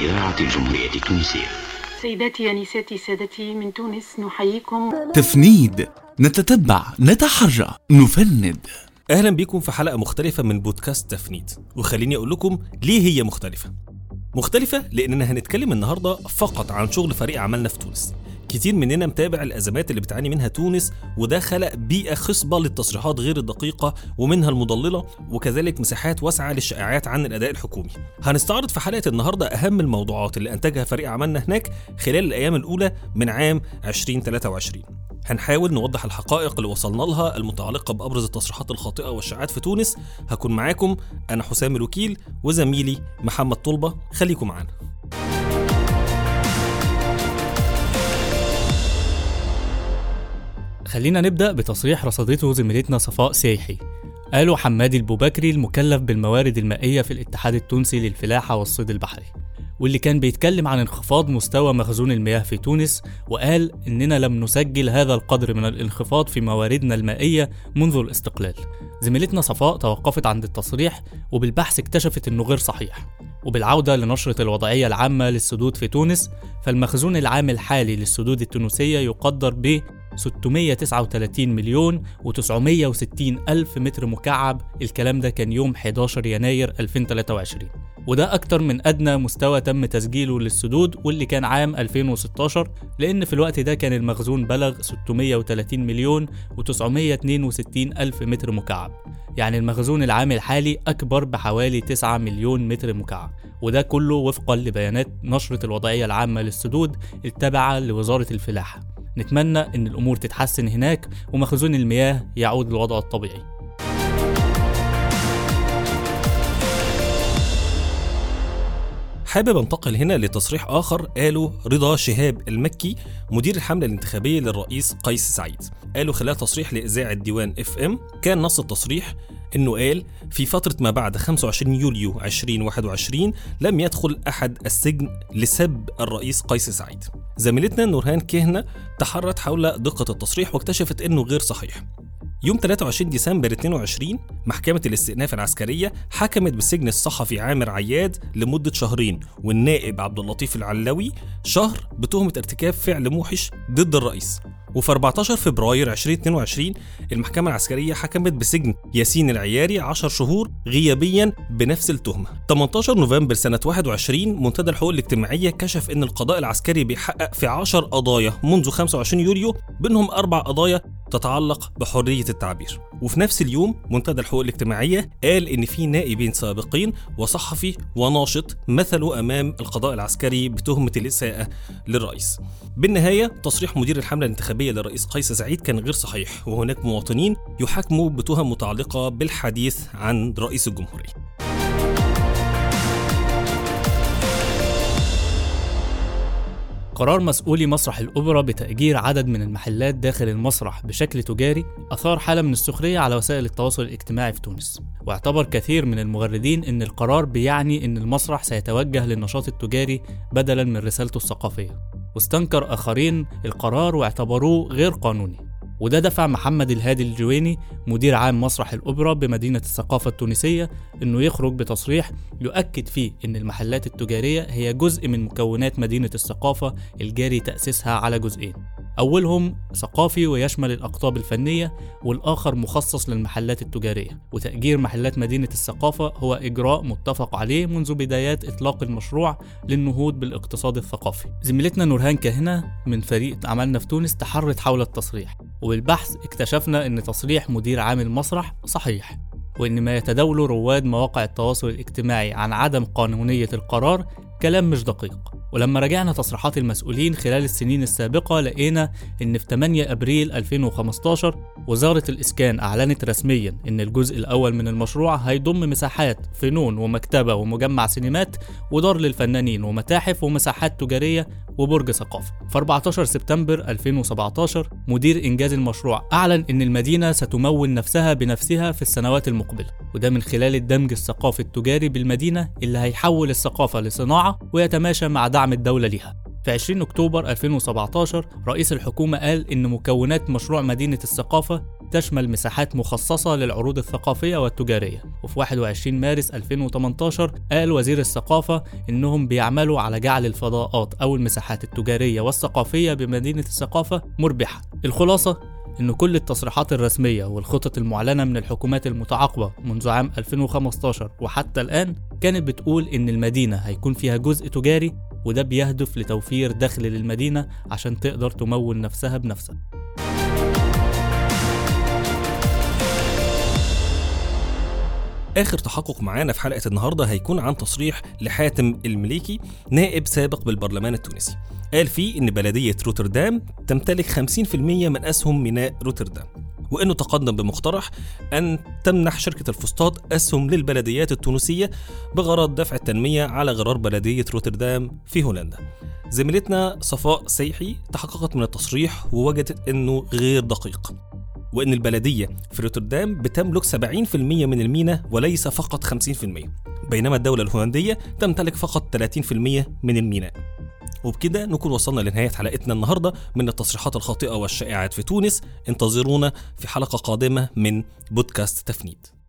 إذاعة الجمهورية التونسية. سيداتي أنساتي سادتي من تونس نحييكم. تفنيد نتتبع نتحرى نفند. أهلا بيكم في حلقة مختلفة من بودكاست تفنيد. وخليني أقول لكم ليه هي مختلفة. مختلفة لأننا هنتكلم النهارده فقط عن شغل فريق عملنا في تونس. كتير مننا متابع الأزمات اللي بتعاني منها تونس وده خلق بيئة خصبة للتصريحات غير الدقيقة ومنها المضللة وكذلك مساحات واسعة للشائعات عن الأداء الحكومي. هنستعرض في حلقة النهارده أهم الموضوعات اللي أنتجها فريق عملنا هناك خلال الأيام الأولى من عام 2023. هنحاول نوضح الحقائق اللي وصلنا لها المتعلقة بأبرز التصريحات الخاطئة والشائعات في تونس هكون معاكم أنا حسام الوكيل وزميلي محمد طلبة خليكم معانا خلينا نبدأ بتصريح رصدته زميلتنا صفاء سيحي. قالوا حمادي البوبكري المكلف بالموارد المائية في الاتحاد التونسي للفلاحة والصيد البحري واللي كان بيتكلم عن انخفاض مستوى مخزون المياه في تونس وقال إننا لم نسجل هذا القدر من الانخفاض في مواردنا المائية منذ الاستقلال. زميلتنا صفاء توقفت عند التصريح وبالبحث اكتشفت إنه غير صحيح. وبالعودة لنشرة الوضعية العامة للسدود في تونس فالمخزون العام الحالي للسدود التونسية يقدر ب 639 مليون و960 ألف متر مكعب. الكلام ده كان يوم 11 يناير 2023 وده أكتر من أدنى مستوى تم تسجيله للسدود واللي كان عام 2016 لأن في الوقت ده كان المخزون بلغ 630 مليون و962 ألف متر مكعب. يعني المخزون العام الحالي أكبر بحوالي 9 مليون متر مكعب. وده كله وفقا لبيانات نشرة الوضعية العامة للسدود التابعة لوزارة الفلاحة. نتمنى إن الأمور تتحسن هناك ومخزون المياه يعود لوضعه الطبيعي حابب أنتقل هنا لتصريح آخر قاله رضا شهاب المكي مدير الحملة الانتخابية للرئيس قيس سعيد قاله خلال تصريح لإذاعة ديوان إف إم كان نص التصريح إنه قال في فترة ما بعد 25 يوليو 2021 لم يدخل أحد السجن لسب الرئيس قيس سعيد. زميلتنا نورهان كهنة تحرت حول دقة التصريح واكتشفت إنه غير صحيح. يوم 23 ديسمبر 22 محكمة الاستئناف العسكرية حكمت بسجن الصحفي عامر عياد لمدة شهرين والنائب عبد اللطيف العلوي شهر بتهمة ارتكاب فعل موحش ضد الرئيس وفي 14 فبراير 2022 المحكمة العسكرية حكمت بسجن ياسين العياري 10 شهور غيابيا بنفس التهمة. 18 نوفمبر سنة 21 منتدى الحقوق الاجتماعية كشف إن القضاء العسكري بيحقق في 10 قضايا منذ 25 يوليو بينهم أربع قضايا تتعلق بحرية التعبير. وفي نفس اليوم منتدى الحقوق الاجتماعية قال إن في نائبين سابقين وصحفي وناشط مثلوا أمام القضاء العسكري بتهمة الإساءة للرئيس. بالنهاية تصريح مدير الحملة الانتخابية للرئيس قيس سعيد كان غير صحيح وهناك مواطنين يحاكموا بتهم متعلقة بالحديث عن رئيس الجمهورية. قرار مسؤولي مسرح الأوبرا بتأجير عدد من المحلات داخل المسرح بشكل تجاري أثار حالة من السخرية على وسائل التواصل الاجتماعي في تونس. واعتبر كثير من المغردين أن القرار بيعني أن المسرح سيتوجه للنشاط التجاري بدلا من رسالته الثقافية. واستنكر آخرين القرار واعتبروه غير قانوني. وده دفع محمد الهادي الجويني مدير عام مسرح الأوبرا بمدينة الثقافة التونسية إنه يخرج بتصريح يؤكد فيه إن المحلات التجارية هي جزء من مكونات مدينة الثقافة الجاري تأسيسها على جزئين. أولهم ثقافي ويشمل الأقطاب الفنية والآخر مخصص للمحلات التجارية. وتأجير محلات مدينة الثقافة هو إجراء متفق عليه منذ بدايات إطلاق المشروع للنهوض بالاقتصاد الثقافي. زميلتنا نورهان كهنة من فريق عملنا في تونس تحرت حول التصريح وبالبحث اكتشفنا أن تصريح مدير عام المسرح صحيح وإن ما يتداوله رواد مواقع التواصل الاجتماعي عن عدم قانونية القرار كلام مش دقيق. ولما راجعنا تصريحات المسؤولين خلال السنين السابقة لقينا إن في 8 أبريل 2015 وزارة الإسكان أعلنت رسميا إن الجزء الأول من المشروع هيضم مساحات فنون ومكتبة ومجمع سينمات ودار للفنانين ومتاحف ومساحات تجارية وبرج ثقافة. في 14 سبتمبر 2017 مدير إنجاز المشروع أعلن إن المدينة ستمول نفسها بنفسها في السنوات المقبلة وده من خلال الدمج الثقافي التجاري بالمدينة اللي هيحول الثقافة لصناعة ويتماشى مع دعم الدولة ليها. في 20 أكتوبر 2017 رئيس الحكومة قال إن مكونات مشروع مدينة الثقافة تشمل مساحات مخصصة للعروض الثقافية والتجارية. وفي 21 مارس 2018 قال وزير الثقافة إنهم بيعملوا على جعل الفضاءات أو المساحات التجارية والثقافية بمدينة الثقافة مربحة. الخلاصة إن كل التصريحات الرسمية والخطط المعلنة من الحكومات المتعاقبة منذ عام 2015 وحتى الآن كانت بتقول إن المدينة هيكون فيها جزء تجاري وده بيهدف لتوفير دخل للمدينة عشان تقدر تمول نفسها بنفسها آخر تحقق معانا في حلقة النهاردة هيكون عن تصريح لحاتم المليكي نائب سابق بالبرلمان التونسي. قال فيه إن بلدية روتردام تمتلك 50% من أسهم ميناء روتردام. وإنه تقدم بمقترح أن تمنح شركة الفسطاط اسهم للبلديات التونسية بغرض دفع التنمية على غرار بلدية روتردام في هولندا. زميلتنا صفاء سيحي تحققت من التصريح ووجدت إنه غير دقيق. وإن البلدية في روتردام بتملك 70% من المينا وليس فقط 50% بينما الدولة الهولندية تمتلك فقط 30% من الميناء. وبكده نكون وصلنا لنهاية حلقتنا النهاردة من التصريحات الخاطئة والشائعات في تونس. انتظرونا في حلقة قادمة من بودكاست تفنيد.